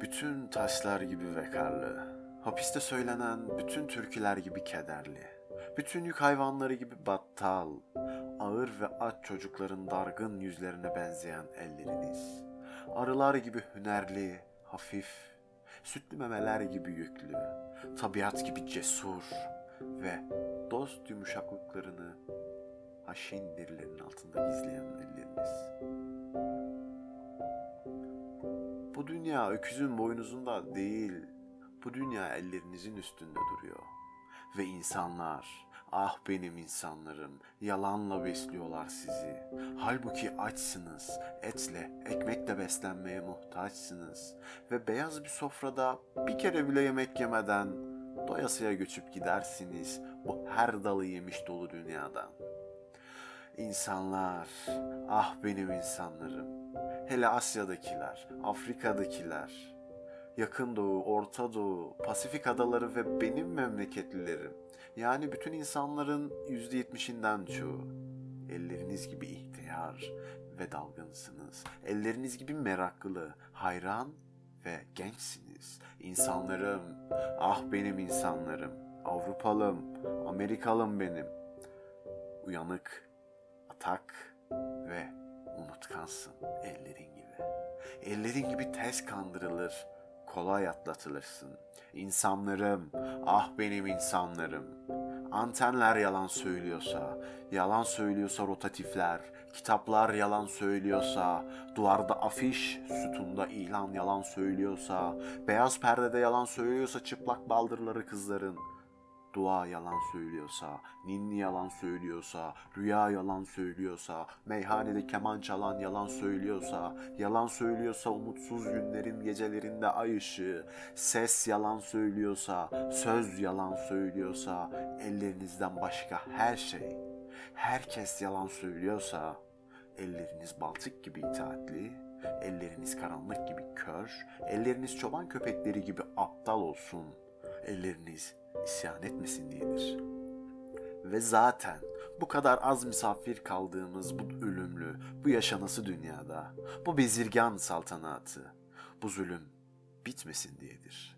Bütün taşlar gibi vekarlı, hapiste söylenen bütün türküler gibi kederli, bütün yük hayvanları gibi battal, ağır ve aç çocukların dargın yüzlerine benzeyen elleriniz, arılar gibi hünerli, hafif, sütlü memeler gibi yüklü, tabiat gibi cesur ve dost yumuşaklıklarını haşin derilerin altında gizleyen elleriniz. Bu dünya öküzün boynuzunda değil, bu dünya ellerinizin üstünde duruyor. Ve insanlar, ah benim insanlarım, yalanla besliyorlar sizi. Halbuki açsınız, etle, ekmekle beslenmeye muhtaçsınız. Ve beyaz bir sofrada bir kere bile yemek yemeden doyasıya göçüp gidersiniz bu her dalı yemiş dolu dünyadan. İnsanlar, ah benim insanlarım. Hele Asya'dakiler, Afrika'dakiler, Yakın Doğu, Orta Doğu, Pasifik adaları ve benim memleketlilerim. Yani bütün insanların yüzde yetmişinden çoğu. Elleriniz gibi ihtiyar ve dalgınsınız. Elleriniz gibi meraklı, hayran ve gençsiniz. İnsanlarım, ah benim insanlarım. Avrupalım, Amerikalım benim. Uyanık, atak ve unutkansın ellerin gibi. Ellerin gibi tez kandırılır, kolay atlatılırsın. İnsanlarım, ah benim insanlarım. Antenler yalan söylüyorsa, yalan söylüyorsa rotatifler, kitaplar yalan söylüyorsa, duvarda afiş, sütunda ilan yalan söylüyorsa, beyaz perdede yalan söylüyorsa çıplak baldırları kızların, dua yalan söylüyorsa, ninni yalan söylüyorsa, rüya yalan söylüyorsa, meyhanede keman çalan yalan söylüyorsa, yalan söylüyorsa umutsuz günlerin gecelerinde ay ışığı, ses yalan söylüyorsa, söz yalan söylüyorsa, ellerinizden başka her şey, herkes yalan söylüyorsa, elleriniz baltık gibi itaatli, elleriniz karanlık gibi kör, elleriniz çoban köpekleri gibi aptal olsun, elleriniz isyan etmesin diyedir. Ve zaten bu kadar az misafir kaldığımız bu ölümlü, bu yaşanası dünyada, bu bezirgan saltanatı, bu zulüm bitmesin diyedir.''